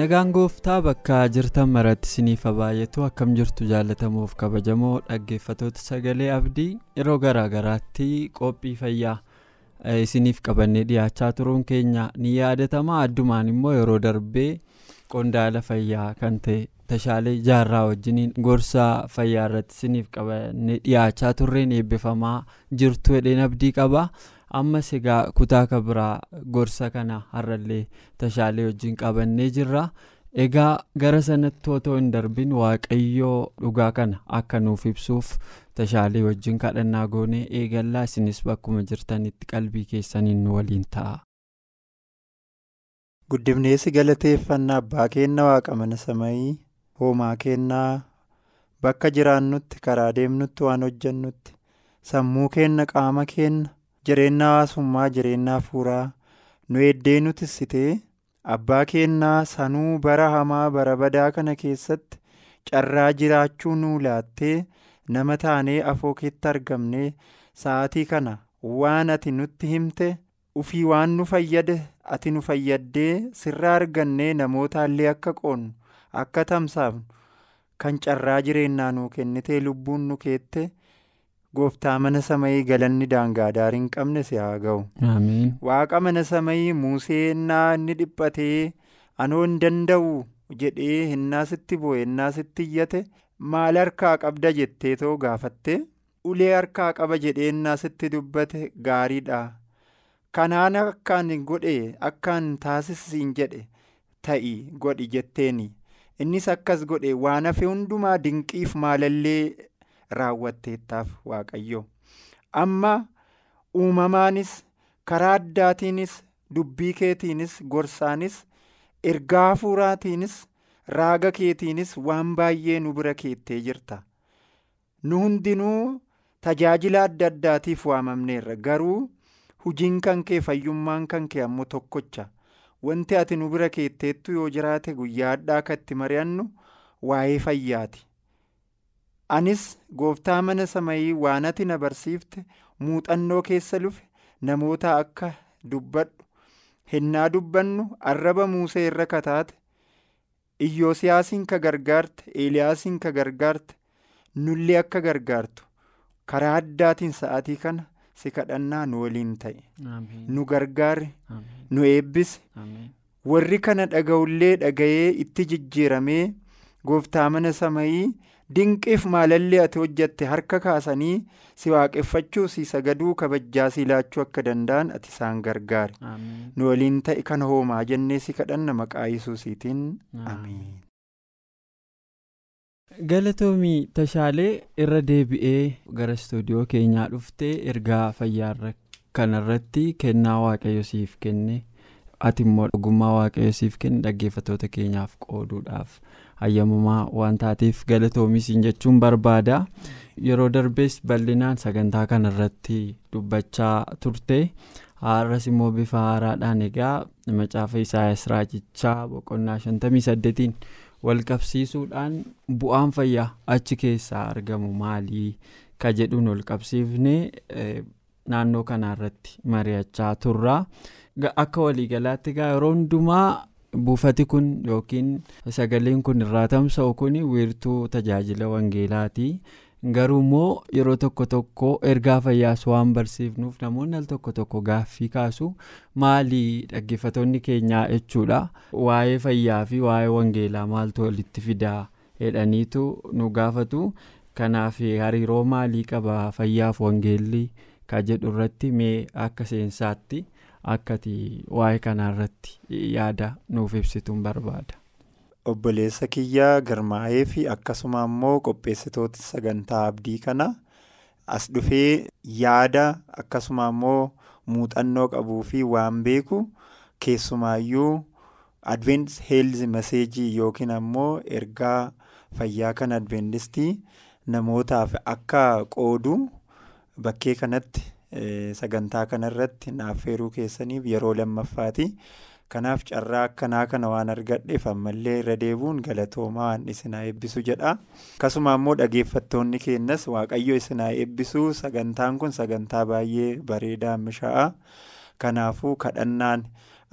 Nagaan gooftaa bakka jirtan maratti isiniif baay'atu akkam jirtu jaallatamuuf kabajamoo dhaggeeffatoota sagalee abdii yeroo garaa garaatti qophii fayyaa. Isiniif qabannee dhiyaachaa turuun keenya ni yaadatama addumaan immoo yeroo darbee qondaala fayyaa kan ta'e tashaalee jaarraa wajjiniin gorsa fayyaa irratti isiniif qabannee dhiyaachaa turreen eebbifamaa jirtu hedheen abdii qaba. Ammas egaa kutaa kabiraa gorsa kana har'allee tashaalee wajjin qabannee jirra egaa gara sanatti otoo hin darbin waaqayyoo dhugaa kana akka nuuf ibsuuf tashaalee wajjin kadhannaa goonee eegallaa isinis bakkuma jirtanitti qalbii keessaniin nu waliin ta'a. guddifneessi galateeffannaa abbaa keenna waaqa mana samayii hoomaa kennaa bakka jiraannutti karaa deemnutti waan hojjannutti sammuu keenna qaama keenna. Jireenya hawaasummaa jireenya hafuuraa nu eddee nu tissitee abbaa kennaa sanuu bara hamaa bara badaa kana keessatti carraa jiraachuu nu laattee nama taanee afoo keetti argamne sa'aatii kana waan ati nutti himte ufii waan nu fayyade ati nu fayyaddee sirraa argannee namootaallee akka qoonnu akka tamsaafnu kan carraa jireenyaa nu kennitee lubbuun nu keette. Gooftaa mana samayii galanni daangaa daarii hin qabne si haa ga'u. waaqa mana samayii muusee innaa inni dhiphatee anoo hin danda'u jedhee hinnaa sitti bu'e hinnaa sitti iyyate maal harkaa qabda jettee too gaafatte ulee harkaa qaba jedhee hinnaa sitti dubbate gaariidha. kanaan akkaan godhe akkaan taasisiin jedhe ta'i godhi jetteeni innis akkas godhe waan hafe hundumaa dinqiif maalallee. Raawwatteettaaf waaqayyo. Amma uumamaanis karaa addaatiinis dubbii keetiinis gorsaanis ergaa hafuuraatiinis raaga keetiinis waan baay'ee nu bira keettee jirta. Nu hundinuu tajaajila adda addaatiif waamamneerra. Garuu hujiin kan kee fayyummaan kan kee ammoo tokkocha. Wanti ati nu bira keetteettu yoo jiraate guyyaa addaa akkatti mari'annu waa'ee fayyaati. Anis gooftaa mana samayii waan ati na barsiifte muuxannoo keessa lufe namoota akka dubbadhu. Hinnaa dubbannu arraba muusee irra kataate. Iyyoosiyaasiin ka gargaarte eeliyaasiin ka gargaarte nullee akka gargaartu. Karaa addaatiin sa'aatii kana si kadhannaa nu waliin ta'e. Nu gargaare nu eebbise. Warri kana dhaga'ullee dhaga'ee itti jijjiiramee gooftaa mana samayii. Dinqiif maalallee ati hojjatte harka kaasanii si waaqeffachuu si sagaduu kabajjaa si laachuu akka danda'an ati isaan gargaare nu waliin ta'e kana hoomaa jennee si kadhanna maqaa yesuusiitiin amiin. galatoomii tashaalee irra deebi'ee gara istuudiyoo keenyaa dhuftee ergaa fayyaa kanarratti kennaa waaqayyo siif kenne ati immoo ogummaa waaqayyo siif kenne dhaggeeffatoota keenyaaf qooduudhaaf. Hayyamamaa waan taateef galatoomiisiin jechuun barbaada yeroo darbees bal'inaan sagantaa kanarratti dubbachaa turte har'as immoo bifa haaraadhaan egaa macaafa isaayas raajichaa boqonnaa 58 wal qabsiisuudhaan bu'aan fayyaa achi keessaa argamu maalii ka jedhuun wal qabsiifne naannoo kanaarratti mari'achaa turra akka waliigalaatti egaa yeroo hundumaa. Buufati kun yookiin sagaleen kun irraa tamsa'u kun wiirtuu tajaajila wangeelaati garuu immoo yeroo tokko tokko ergaa fayyaas waan barsiifnuuf namoonni al tokko tokko gaaffii kaasu maalii dhaggeeffatoonni keenyaa jechuudha? Waa'ee fayyaa fi waa'ee wangeelaa maaltu walitti fidaa jedhaniitu nu gaafatu? Kanaaf hariiroo maalii qaba fayyaaf wangeelli ka jedhu irratti mee akka seensaatti akkati waa'ee kanarratti yaada nuuf ibsituun barbaada. Obboleessa kiyyaa garmaa'ee fi akkasuma immoo qopheessitoota sagantaa abdii kana as dhufee yaada akkasuma immoo muuxannoo qabuu fi waan beeku keessumaayyuu advent heelzi maseejii yookiin ammoo ergaa fayyaa kan adventistii namootaaf akka qoodu bakkee kanatti sagantaa kanarratti naaffeeruu keessaniif yeroo lammaffaati. kanaaf carraa akkanaa kana waan argadheef ammallee irra deebuun galatoomaa waan isinaa eebbisu jedha akkasuma immoo dhageeffattoonni keenyas waaqayyo isinaa eebbisuu sagantaan kun sagantaa baay'ee bareedaa misha'a kanaafuu kadhannaan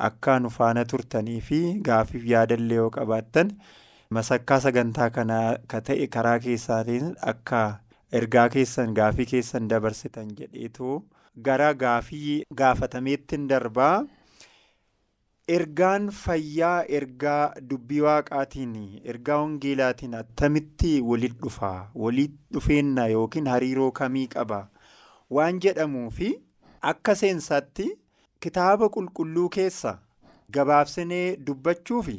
akka nu faana turtanii fi gaafiif yaadallee yoo qabaattan masakkaa sagantaa kanaa ka ta'e karaa keessaatiin akka ergaa keessan gaafii keessan dabarsitan jedheetu gara gaafii gaafatameettiin darbaa. ergaan fayyaa ergaa dubbii waaqaatiin ergaa wangeelaatiin attamitti walit dhufaa walit dhufeenna yookiin hariiroo kamii qaba waan jedhamuu fi akka seensaatti kitaaba qulqulluu keessa gabaabsinee dubbachuu fi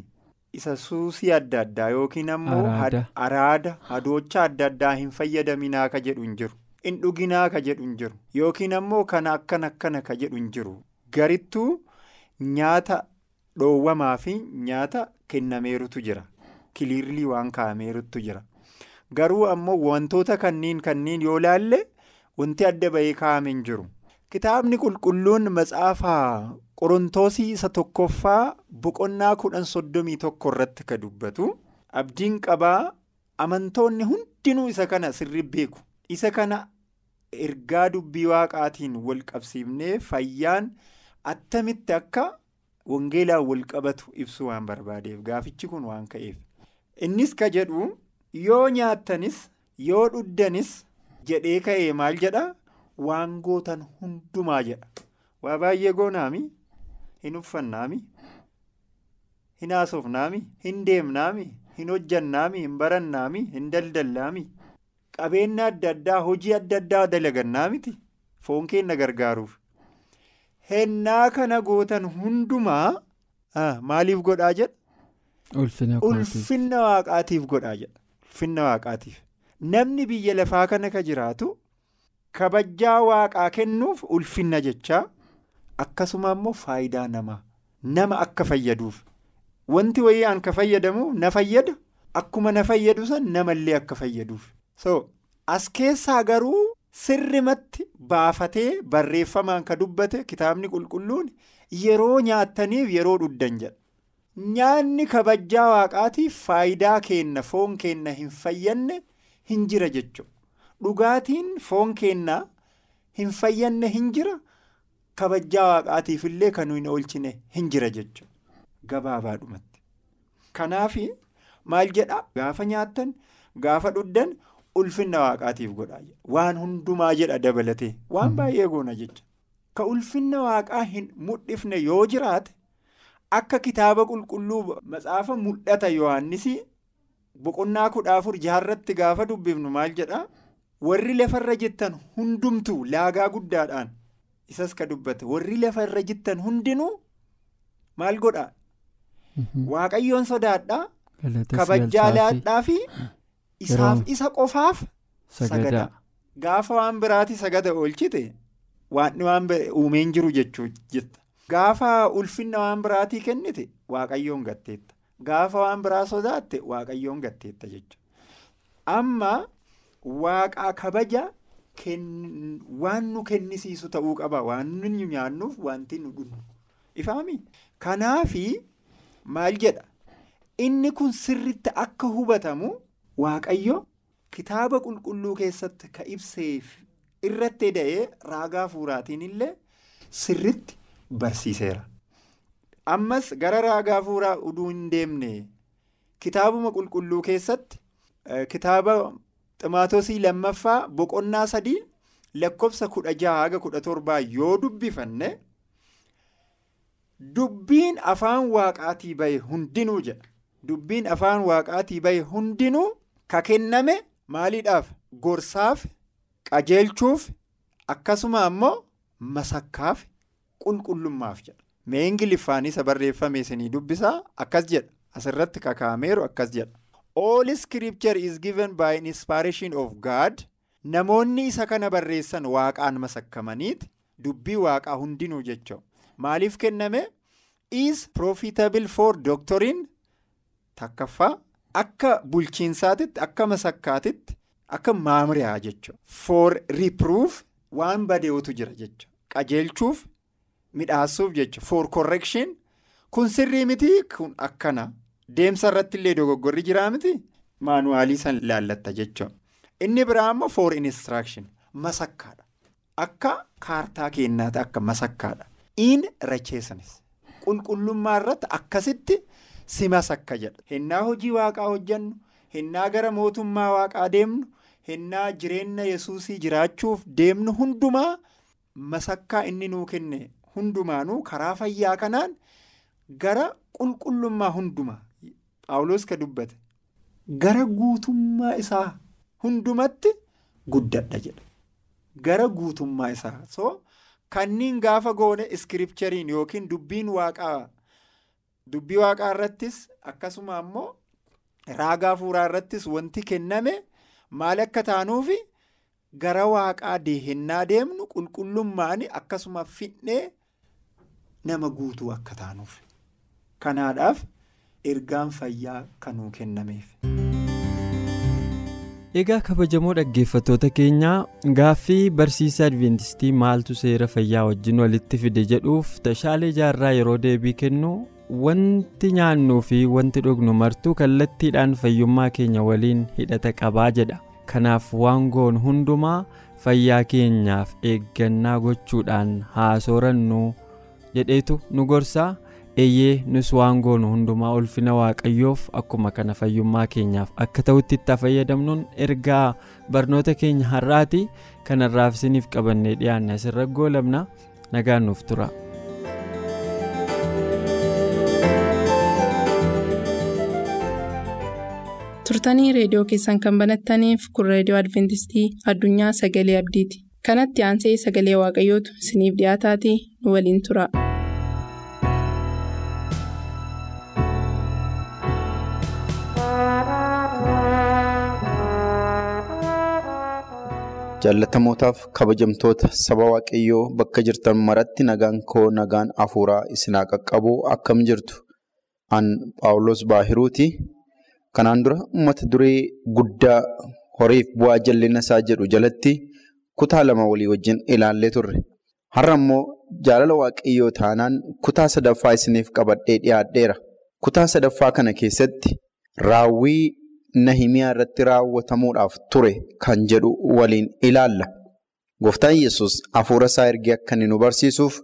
isa suusii adda addaa yookiin ammoo araada. hadoocha adda addaa hin fayyadaminaa ka jedhu hin jiru. Hin dhuginaa ka jedhu hin jiru. Yookiin ammoo kana akkana akkana ka jedhu hin jiru. Garittuu nyaata. dhoowwamaa fi nyaata kennameerutu jira. Kiliirlii waan kaa'ameerutu jira. Garuu ammoo wantoota kanneen kanneen yoo laalle wanti adda bahee kaa'ame hin jiru kitaabni qulqulluun matsaafaa qorontoosii isa tokkoffaa boqonnaa kudhan soddomii tokko irratti ka dubbatu abdiin qabaa amantoonni hundinuu isa kana sirri beeku. Isa kana ergaa dubbii waaqaatiin wal qabsiifnee fayyaan attamitti akka. wangeelaan wal qabatu ibsuu waan barbaadeef. Gaafichi kun waan ka'eef. Innis ka jedhu yoo nyaattanis yoo dhuddanis jedhee ka'ee maal jedha waan gootan hundumaa jedha. Waa baay'ee goonaami hin uffannaami hin haasofnaami hin deemnaami hin hojjannaami hin barannaami hin daldallaami. Qabeenya adda addaa hojii adda addaa dalagannaamiti foon keenya gargaaruuf. hennaa kana gootan hundumaa maaliif godhaa jedha. ulfinna waaqaatiif godhaa jedha. Ulfinna waaqaatiif. Namni biyya lafaa kana ka jiraatu kabajaa waaqaa kennuuf ulfinna jechaa akkasuma immoo faayidaa namaa nama akka fayyaduuf. Wanti wayii an ka fayyadamu na fayyada akkuma na fayyadu san namallee akka fayyaduuf. So as keessaa garuu. sirrimatti baafatee barreeffamaan ka dubbate kitaabni qulqulluun yeroo nyaattaniif yeroo dhuddan jedha. Nyaanni kabajaa waaqaatiif faayidaa keenna foon keenna hin fayyanne hin jira jechuudha dhugaatiin foon keenna hin fayyanne hin jira. Kabajaa waaqaatiif illee kan hin oolchine hin jira jechuudha. Gabaabaadhumatti kanaaf maal jedha? Gaafa nyaattan gaafa dhuddan. ulfinna waaqaatiif godhaa waan hundumaa jedha dabalatee. Waan baay'ee goona jecha. Ka ulfinna waaqaa hin mul'ifne yoo jiraate akka kitaaba qulqulluu matsaafa mul'ata yohannisii boqonnaa kudha afur jaarratti gaafa dubbifnu maal jedha warri lafarra jettan hundumtuu laagaa guddaadhaan isas ka dubbate. Warri lafarra jettan hundinuu maal godhaa? Waaqayyoon sodaadhaa? Kabajaa laadhaa fi. isaaf isa qofaaf sagada gaafa waan biraati sagada oolchite waan waan uumeen jiru jechuu jetta. Gaafa ulfinna waan biraatii kennite waaqayyoon gatteetta. Gaafa waan biraa sodaatte waaqayyoon gatteetta jechuudha. Amma waaqaa kabaja waan nu kennisiisu ta'uu qaba waan nu nyaannuuf wanti nu dhugnu ifaami kanaafi maal jedha inni kun sirriitti akka hubatamu. Waaqayyo kitaaba qulqulluu keessatti ka ibseef irratti da'ee raagaa fuuraatiin illee sirriitti barsiiseera. Ammas gara raagaa fuuraa uduu hin deemne kitaabuma qulqulluu keessatti kitaaba ximaatosii lammaffaa boqonnaa sadii lakkoofsa kudha jaha haga kudha torbaa yoo dubbifanne dubbiin afaan waaqaatii bahe hundinuu jedha. Dubbiin afaan waaqaatii bahe hundinuu ka kenname maaliidhaaf gorsaaf qajeelchuuf akkasuma ammoo masakkaaf qulqullummaaf jedha. Mee ingiliffaan isa barreeffame isinii dubbisaa akkas jedha asirratti kakaameeru akkas jedha. All scripture is given by inspiration of God. Namoonni isa kana barreessan waaqaan masakkamaniiti. Dubbii waaqaa hundinuu jechuudha. Maaliif kenname? Is profitable for doctrine takkaffaa akka bulchiinsaatitti akka masakkaatitti akka maamriyaa jechuudha. For reproof waan badeetu jira jechuudha. Qajeelchuuf midhaasuuf jechuudha. For correction kun sirrii miti kun akkana. Deemsa irratti illee dogoggorri jiraa miti maanuwaalii san laallatta jechuudha. Inni biraa immoo for instruction masakkaadha. Akka kaartaa kennaati akka masakkaadha. In righteousness qulqullummaa irratti akkasitti si masakka jedha. Hennaa hojii waaqaa hojjannu, hennaa gara mootummaa waaqaa deemnu, hennaa jireenya yesuusii jiraachuuf deemnu hundumaa masakkaa inni nuu kenne hundumaanuu karaa fayyaa kanaan gara qulqullummaa hundumaa. Paawuloos ka dubbate gara guutummaa isaa hundumatti guddadha jedha. Gara guutummaa isaa so kanniin gaafa goone iskiripchariin yookiin dubbiin waaqaa dubbii waaqaa irrattis akkasuma ammoo raagaa fuuraa irrattis wanti kenname maal akka taanuufi gara waaqaa deehennaa deemnu qulqullummaan akkasuma fidhee nama guutuu akka taanuuf kanaadhaaf. Ergaan fayyaa kanuu kennameef. Egaa kabajamoo dhaggeeffattoota keenyaa gaaffii barsiisa adventistii maaltu seera fayyaa wajjin walitti fide jedhuuf tashaalee jaarraa yeroo deebii kennu wanti nyaannuu fi wanti dhugnu martuu kallattiidhaan fayyummaa keenya waliin hidhata qabaa jedha. Kanaaf waan goon hundumaa fayyaa keenyaaf eeggannaa gochuudhaan haa soorannu jedheetu nu gorsaa. Eeyyee nus waan goonu hundumaa ulfina waaqayyoof akkuma kana fayyummaa keenyaaf akka ta'utti itti fayyadamnuun ergaa. Barnoota keenya har'aati. Kanarraaf isiniif qabannee dhiyaanne asirra goolabna nagaan nuuf tura. turtanii reediyoo keessan kan banattaniif kun reediyoo adventistii addunyaa sagalee abdiiti. Kanatti aansee sagalee waaqayyootu isiniif dhiyaataatii nu waliin tura. Jaallatamootaaf kabajamtoota saba waaqayyoo bakka jirtan maratti nagaan koo nagaan afuuraa isinaa qaqqabu akkam jirtu? An paawulos baahiruuti. Kanaan dura mata duree guddaa horiif bu'aa jallina isaa jedhu jalatti kutaa lama walii wajjin ilaallee turre. Har'a immoo jaalala waaqayyoo taanaan kutaa sadaffaa isiniif qabadhee dhiyaadheera. Kutaa sadaffaa kana keessatti raawwii Nahimiyaa irratti raawwatamuudhaaf ture kan jedhu waliin ilaalla. Gooftaan Yesus hafuura isaa ergee akka inni nu barsiisuuf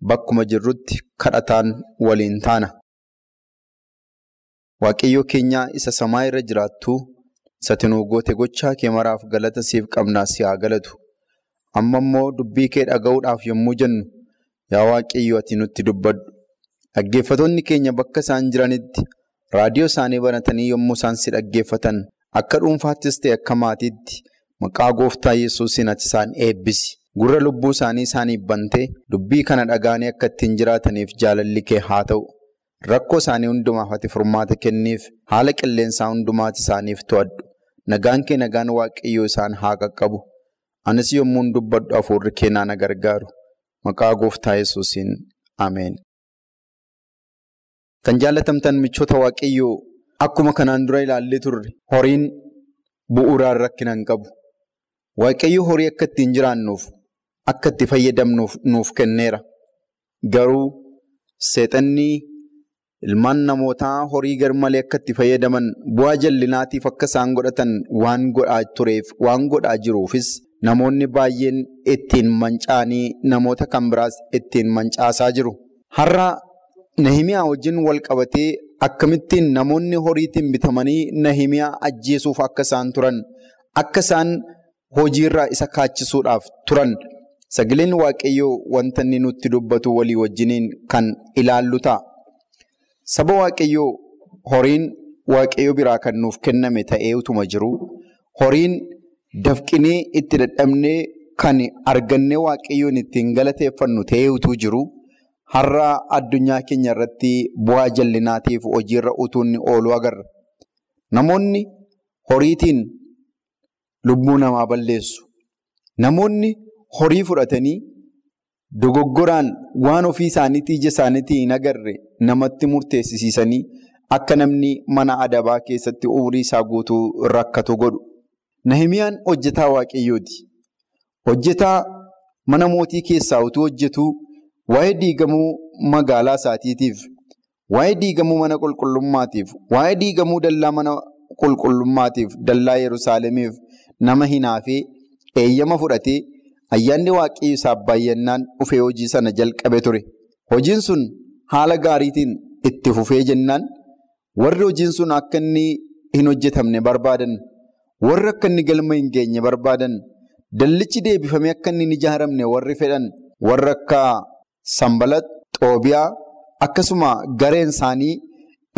bakkuma jirrutti kadhataan waliin taana. Waaqayyoo keenyaa isa samaa irra jiraattu isa nuu goote gochaa kee maraaf galata siif qabnaa si haa galatu. Amma immoo dubbii kee dhaga'uudhaaf yommuu jennu yaa Waaqayyoo ati nutti dubbadhu. Dhaggeeffattoonni keenya bakka isaan jiranitti raadiyoo isaanii banatanii yommuu isaan si dhaggeeffatan akka dhuunfaattis ta'e akka maatiitti maqaa gooftaa yesuusiin ati isaan eebbisi. Gurra lubbuu isaanii isaaniif bantee dubbii kana dhagaanii akka ittiin jiraataniif jaalalli kee haa ta'u. Rakkoo isaanii hundumaaf ati furmaata kenniif haala qilleensaa hundumaati isaaniif to'adhu. Nagaan kee nagaan waaqayyoo isaan haa qaqqabu. Anis yommuun dubbadhu hafuurri kee na gargaaru. Maqaa gooftaa yesuusiin Ameen. Kan jaallatamtan michoota waaqayyoo akkuma kanaan dura ilaallee turre horiin bu'uuraan rakkina hin qabu. Waaqayyo horii akka ittiin jiraannuuf akka itti fayyadamnuuf nuuf kenneera. Garuu seexanni ilmaan namootaa horii garmalee akka itti fayyadaman bu'aa jallinaatiif akka isaan godhatan waan godhaa tureef waan godhaa jiruufis namoonni baay'een ittiin manca'anii namoota kan biraas ittiin mancaasaa jiru. Har'a Nahimiyaa wajjin wal qabatee akkamittiin namoonni horiitiin bitamanii Nahimiyaa ajjeesuuf akka isaan turan akka isaan hojiirraa isa kaachisuudhaaf turan. Sagaleen waaqayyoo wanta inni nutti dubbatu walii wajjiniin kan ilaallu ta'a. Saba waaqayyoo horiin waaqayyoo biraa kan nuuf kenname ta'ee utuma jiru. Horiin dafqinee itti dadhabnee kan argannee waaqayyoon ittiin galateeffannu ta'ee utuu jiru har'a addunyaa keenya irratti bu'aa jallinaatiif hojiirra utuu inni oolu agarra. Namoonni horiitiin lubbuu namaa balleessu. Namoonni horii fudhatanii dogoggoraan waan ofii isaaniitii ija isaaniitii hin agarre namatti murteessisiisanii akka namni mana adabaa keessatti umurii isaa guutuu rakkatu godhu. Nahimiyaan hojjetaa waaqayyooti. Hojjetaa mana mootii keessaa utuu hojjetu waa'ee diigamuu magaalaa isaatiitiif, waa'ee diigamuu mana qulqullummaatiif, waa'ee diigamuu dallaa mana qulqullummaatiif, dallaa Yerusaalemiif nama hinaafee eeyyama fudhatee ayyaanni waaqayyo isaaf baay'annaan dhufee hojii sana jalqabe ture. Hojiin sun haala gaariitiin itti fufee jennaan warri hojiin sun akka inni hin hojjetamne barbaadan, warri akka inni galma hin geenye barbaadan, dallichi deebifamee akka inni hin ijaaramne warri fedhan, warri akka Sanbalat, Xoobiyaa akkasuma gareen isaanii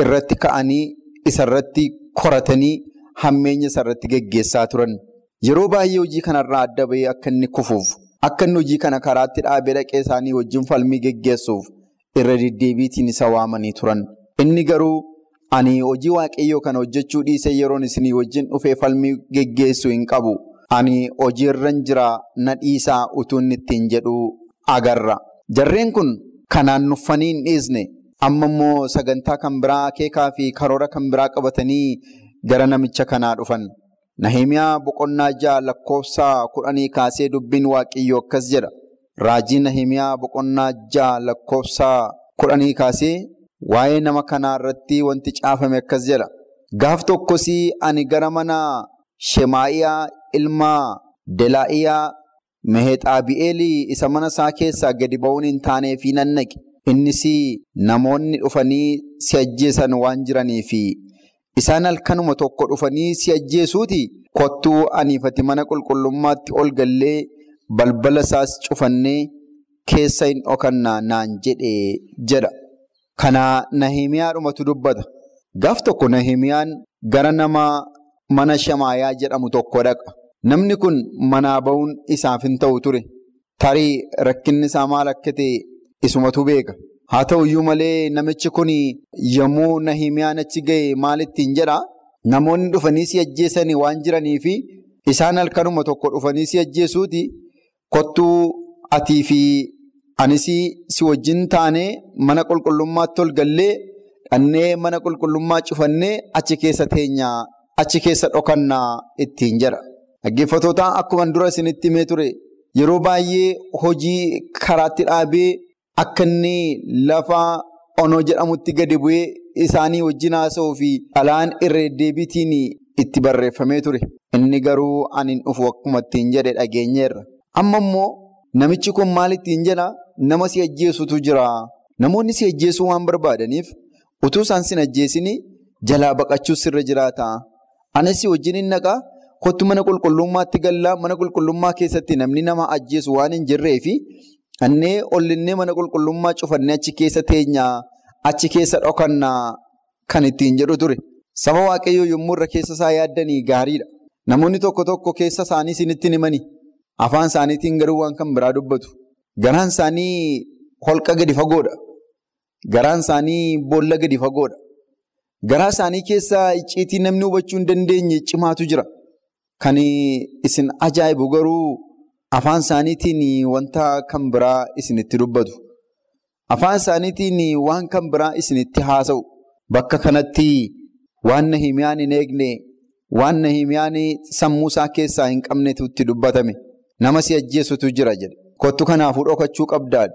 irratti ka'anii isarratti koratanii hammeenya isarratti geggeessaa turan. Yeroo baay'ee hojii kanarraa adda bahee akka inni kufuuf, akka inni hojii kana karaatti dhaabee dhaqee isaanii wajjin falmii geggeessuuf irra deddeebiitiin isa waamanii turan. Inni garuu ani hojii waaqayyoo kana hojjechuu dhiisee yeroon isinii wajjin dhufee falmii geggeessuu hin qabu. Ani hojiirran jira na dhiisaa utuu inni ittiin jedhu agarra. Jarreen kun kanaan nuffanii hin dhiisne amma immoo sagantaa kan biraa akeekaa fi karoora kan biraa qabatanii gara namicha kanaa dhufan. Nahimiyaa boqonnaa ja'a lakkoofsa kudhanii kaasee dubbiin waaqayyoo akkas jedha. Raajii Nahimiyaa boqonnaa ja'a lakkoofsa kudhanii kaasee waa'ee nama kanaa irratti wanti caafame akkas jedha. Gaaf tokkos ani gara mana Shemaa'iyaa ilma Delaa'iyaa Meexaabi'eelii isa mana isaa keessaa gadi ba'uun hin taaneefi nan naqe. Innis namoonni dhufanii si ajjeesan waan jiraniifi isaan halkanuma tokko dhufanii si ajjeesuuti kottuu aniifati mana qulqullummaatti ol gallee balbala isaas cufannee keessa hin dhokannaa naan jedhe jedha. Kana Nahimiyaadhumatu dubbata. Gaaf tokko Nahimiyaan gara nama mana Shamaayaa jedhamu tokko dhaqa. Namni kun manaa ba'uun isaaf hin ta'u ture. Tarii rakkinni isaa maal akka ta'e isumatu beeka. Haa ta'u iyyuu malee namichi kun yommuu Nahimiyaan achi ga'e maal ittiin jedhaa? Namoonni dhufanii si ajjeesanii waan jiraniifi isaan halkanuma tokko dhufanii si ajjeesuuti kottuu atii fi anis si wajjin taanee mana qulqullummaatti ol gallee dhannee mana qulqullummaa cufannee achi keessa teenyaa achi keessa dhokannaa ittiin jedha. Dhaggeeffattoota akkuma dura isinitti himee ture yeroo baay'ee hojii karaatti dhaabee akka inni lafa onoo jedhamutti gadi bu'ee isaanii wajjin haasa'uu fi dhalaan irra deddeebiitiin itti barreeffamee ture. Inni garuu ani dhufu akkuma ittiin jedhe dhageenyeerra. Amma immoo namichi kun maal ittiin jedhaa? Nama si ajjeesutu jira. Namoonni si ajjeesuu waan barbaadaniif utuu isaan sin ajjeesini jalaa baqachuus sirra jiraata. Anis wajjin hin. Kottu mana qulqullummaatti gallaa mana qulqullummaa keessatti namni nama ajjeesu waan hin jirree fi annee ollinnee mana qulqullummaa cufannee achi keessa teenyaa achi keessa dhokannaa kan ittiin jedhu ture. Saba waaqayyoo yommuu irra keessa isaa yaaddanii gaariidha. Namoonni tokko tokko keessa isaanii isinitti himani. Afaan isaaniitiin garuu waan kan biraa dubbatu. Garaan isaanii holqa gadi fagoodha. Garaan isaanii boolla gadi fagoodha. Garaa isaanii keessaa icciitii namni hubachuu hin dandeenye cimaatu jira. Kan isin ajaa'ibu garuu afaan isaaniitiin wanta kan biraa isinitti dubbatu. Afaan isaaniitiin waan kan biraa isinitti haasa'u. Bakka kanatti waan Nahimiyaan hin eegne, waan Nahimiyaan sammuu isaa keessaa hin qabnetu itti dubbatame. Nama si ajjeesutu jira jedhe. Kottu kanaafuu dhokachuu qabdaadha.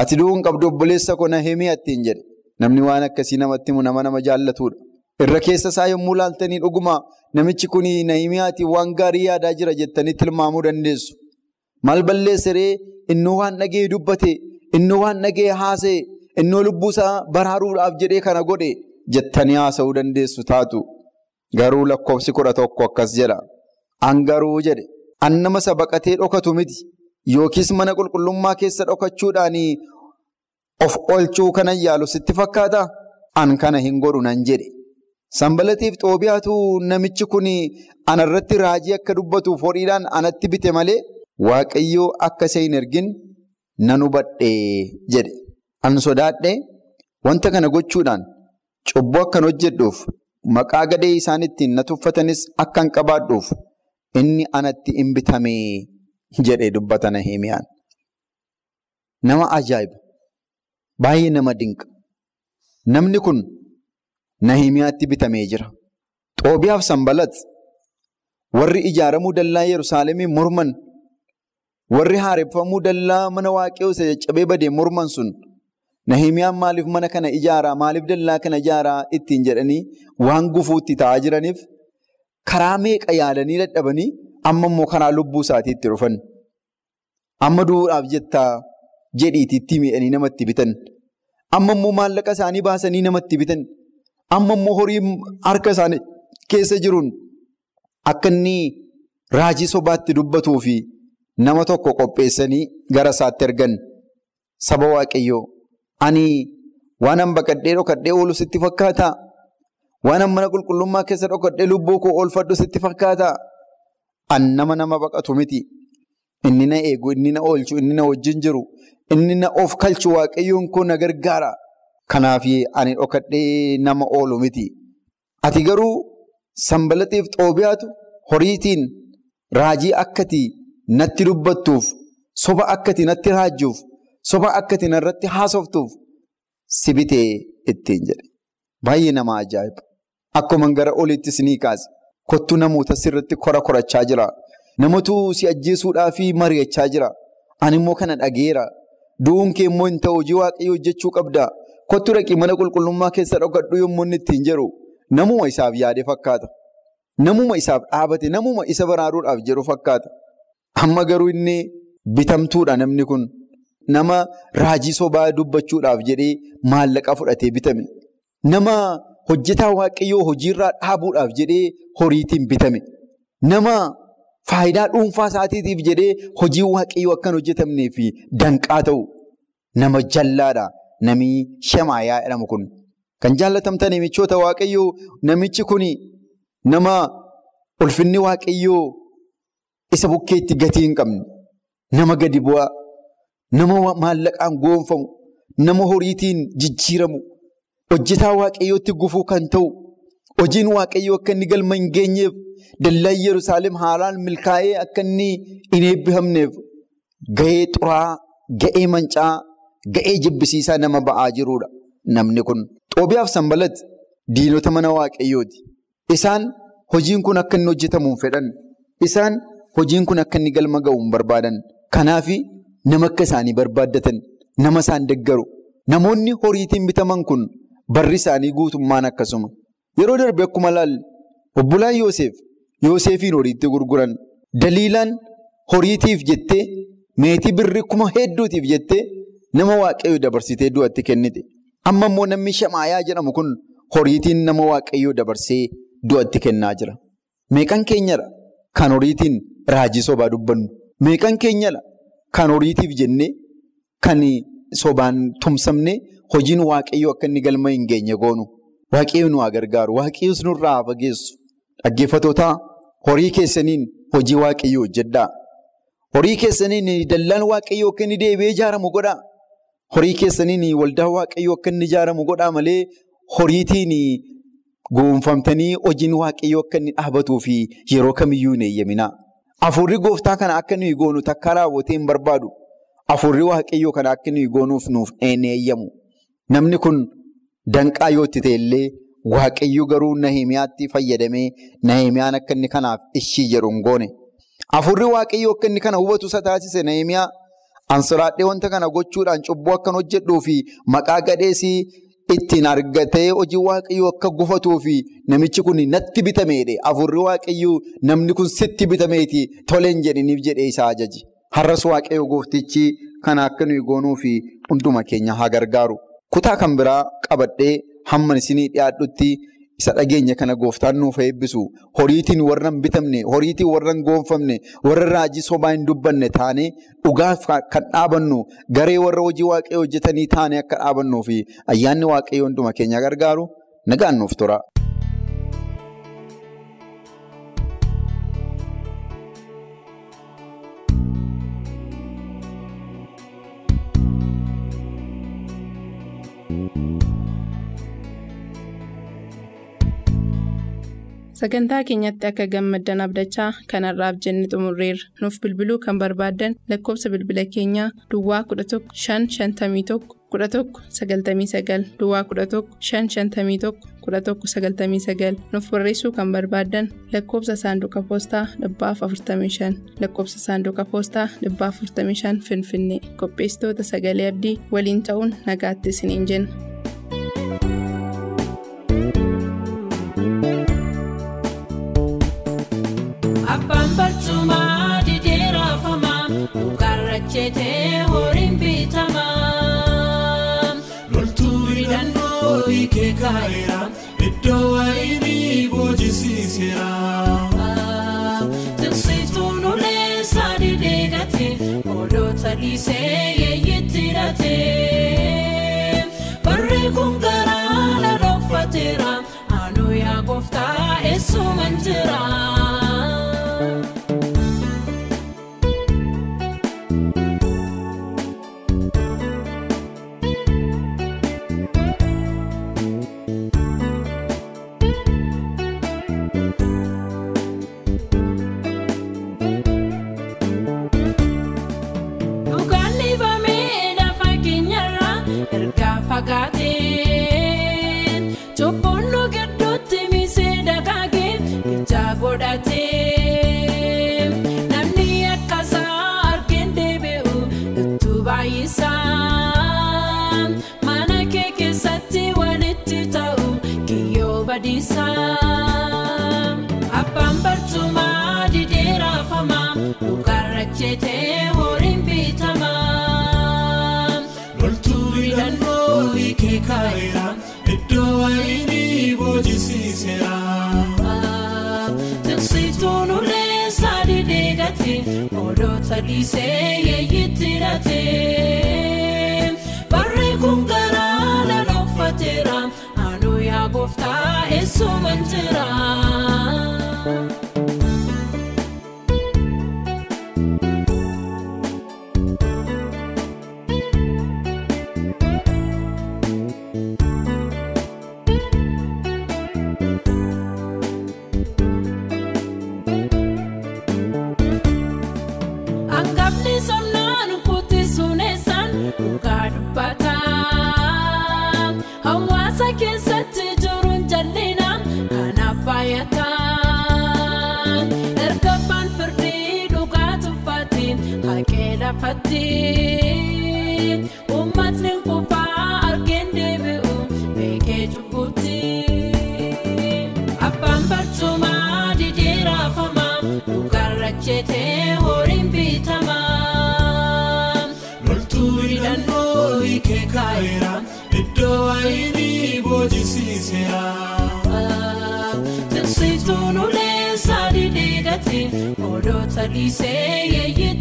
Ati du'uu hin qabdu obboleessa koo Nahimiyaa ittiin jedhe. Namni waan akkasii namatti nama nama jaallatudha. Irra keessa isaa yommuu laaltanii dhuguma namichi kun Nahimiyaatiin waan gaarii yaadaa jira jettanii tilmaamuu dandeessu. Maal balleessiree innuu waan dhagee dubbate, innuu waan dhagee haasa'e, innuu lubbuusaa baraaruudhaaf jedhee kana godhe jettanii haasa'uu dandeessu taatu. Garuu lakkoofsi kudha tokko akkas jedha. An garuu jedhe an nama isa baqatee dhokatu miti yookiis mana qulqullummaa keessa dhokachuudhaan of oolchuu kanan yaalu sitti fakkaata? An kana hin godhu nan jedhe. Sanbalatiif xoobiyaatu namichi kun anarratti raajii akka dubbatuuf horiidhaan anatti bite malee waaqayyoo akka isa hin ergin nan hubadhee jedhe. An sodaadhee wanta kana gochuudhaan cubbuu akkan hojjedhuuf maqaa gadee isaan ittiin na tuffatanis akkan qabaadhuuf inni anatti hin bitamee jedhee dubbata Nahimiyaan. Nama ajaa'iba! Baay'ee nama dinqa. Namni kun Nahimiyaatti bitamee jira. Xoobiyaaf Sanbalat warri ijaaramuu dallaa Yerusaalemii morman warri haareffamuu dallaa mana waaqayyoo isa caccabee badee morman sun Nahimiyaan maaliif mana kana ijaaraa maaliif dallaa kana ijaaraa ittiin jedhanii waan gufuutti ta'aa jiraniif karaa meeqa yaalanii dadhabanii amma immoo karaa lubbuu isaatii itti dhufan. Amma du'uudhaaf jettaa jedhiitiitti miidhanii namatti bitan. Amma immoo maallaqa isaanii baasanii namatti bitan. Amma immoo horii harka isaanii keessa jiruun akka inni raajii sobaatti dubbatuu fi nama tokko qopheessanii gara isaatti ergan saba waaqayyoo. Ani waan baqadhee dhokadhee oolu sitti fakkaataa? Waan mana qulqullummaa keessa dhokadhee lubbuu koo oolfadhu sitti fakkaataa? An nama nama baqatu miti. Inni na eegu, inni na oolchu, inni na wajjin jiru, inni na of kalchu waaqayyoon koo na gargaara. Kanaaf ani dhokadhee nama oolu miti. Ati garuu sanbalatiif xoobiyaatu horiitiin raajii akkati natti dubbattuuf, soba akkati natti raajjuuf, soba akkati narratti haasoftuuf si bitee ittiin jedhe. Baay'ee nama ajaa'iba! Akkuma gara oliitti sinii kaase kottu namoota sirriitti kora korachaa jira. Namatu si ajjeesuudhaa fi mari'achaa jira. Ani immoo kana dhageera. Du'uun kee immoo hin ta'u hojii waaqayyoo hojjechuu qabda. Kottu dhaqii mana qulqullummaa keessa dhokadhu yommuu inni ittiin jedhu namuma isaaf yaade fakkaata. Namuma isaaf dhaabate, namuma isa baraaruudhaaf jedhu fakkaata. Amma garuu inni bitamtuudha namni kun. Nama raajii sobaa dubbachuudhaaf jedhee maallaqa fudhatee bitame. Nama hojjetaa waaqayyoo hojiirraa dhaabuudhaaf jedhee horiitiin bitame. Nama faayidaa dhuunfaa isaatiitiif jedhee hojii waaqayyoo akkan hojjetamnee fi danqaa ta'u nama jallaadha. Nami Shamaayaa jedhamu kun. Kan jaallatamtan namichoota waaqayyoo namichi kun nama ulfinni waaqayyoo isa bukkeetti gatii hin qabne. Nama gadi bu'aa. Nama maallaqaan goonfamu. Nama horiitiin jijjiiramu. Hojjetaa waaqayyootti gufuu kan ta'u. Hojiin waaqayyoo akka inni galma hin geenyeef dallaan Yerusaalem haalaan milkaa'ee akka inni hin eebbifamneef gahee xuraa, gahee mancaa, gahee jibbisiisaa nama ba'aa jirudha. Namni kun xoobiyaaf sanbalati diinota mana waaqayyooti. Isaan hojiin kun akka inni hojjetamu fedhan. Isaan hojiin kun akka inni galma ga'u hin barbaadan. Kanaaf nama akka isaanii barbaaddatan, nama isaan deggaru. Namoonni horiitiin bitaman kun barri isaanii guutummaan akkasuma. Yeroo darbe akkuma laalle obbolaan Yoosef Yoosefiin horiitti gurguran daliilaan horiitiif jettee meetii birrii kuma hedduutiif jettee nama waaqayyoo dabarsitee du'atti kennite. Amma immoo namni Shamaayaa jedhamu kun horiitiin nama waaqayyoo dabarsee du'atti kennaa jira. Meeqan keenyadha kan horiitiin raajii sobaa dubbannu? Meeqan keenyadha kan horiitiif jennee kan sobaan tumsamne hojiin waaqayyoo akka inni galma hin geenye goonu? Waaqayyo nu haa gargaaru. Waaqayyoos nurraa fageessu. Dhaggeeffatootaa horii keessaniin hojii waaqayyoo hojjedhaa. Horii keessaniin dallaan waaqayyoo akka inni deebi'ee ijaaramu godhaa. Horii keessaniin waldaa waaqayyoo akka inni ijaaramu godhaa malee horiitiin goonfamtanii hojiin waaqayyoo akka inni dhaabatuu fi yeroo kamiyyuu hin eeyyaminaa. Afurri gooftaa kana akka nuyi goonu takka raawwatee hin barbaadu. Afurri waaqayyoo kana akka nuyi goonuuf nuuf hin eeyyamu. Namni kun danqaa yoo itti ta'e illee garuu Nahimiyaatti fayyadamee Nahimiyaan akka inni kanaaf ishii jedhu hin goone. Afurri waaqayyoo akka inni kana hubatu isa taasise Nahimiyaa ansiraadhee wanta kana gochuudhaan cubbuu akkan hojjedhuu fi maqaa gadheesii ittiin argatee hojii waaqayyoo akka gufatuu fi namichi kun natti bitameedhe. Afurri waaqayyoo namni kun sitti bitameeti toleen jedhiniif jedhee isaa ajaji. Har'as waaqayyoo gooftichi kana akka nuyi goonuu fi hunduma keenya haa gargaaru. Kutaa kan biraa qabadhee hamma isinii dhiyaadhutti isa dhageenya kana gooftaan nuuf eebbisu horiitiin warra hin bitamne horiitiin warra hin goonfamne warra raajii sobaa hin dubbanne taane dhugaaf kan dhaabannu garee warra hojii waaqayyoo hojjetanii taane akka dhaabannuu fi ayyaanni waaqayyoo hunduma keenya gargaaru nagaan nuuf tura. Sagantaa keenyatti akka gammaddan abdachaa kanarraaf jenne xumurreerra. Nuuf bilbiluu kan barbaaddan lakkoofsa bilbila keenyaa Duwwaa 11 551 11 99 Duwwaa 11 551 11 99 nuuf barreessuu kan barbaaddan lakkoofsa saanduqa poostaa dhibbaaf 45 lakkoofsa saanduqa poostaa dhibbaaf 45 Finfinnee qopheessitoota sagalee abdii waliin ta'uun nagaatti isiniin jenna. Jeetee horiin bitamaa. Loltuu hidhannoo hiikee kaa'eera iddoo waayinii boojisiiseera. Tiksituun ulee sadii gate odoota dhiisee yeeyitti hidhatee. Barri kun garaa lalooffateera anuu yaa gooftaa eessuman jira. Lafatti. Uummatni kufaa argeen deebi'u beekee cubbutti. Abbaan barcumaa didee raafamaa dhugaarra jeetee horiin bitamaa. Loltuu hidhannoo hiikee kaa'eera iddoo waayinii boojisiiseera. Tiksituun ulee sadii gate odoota dhiisee hidhate.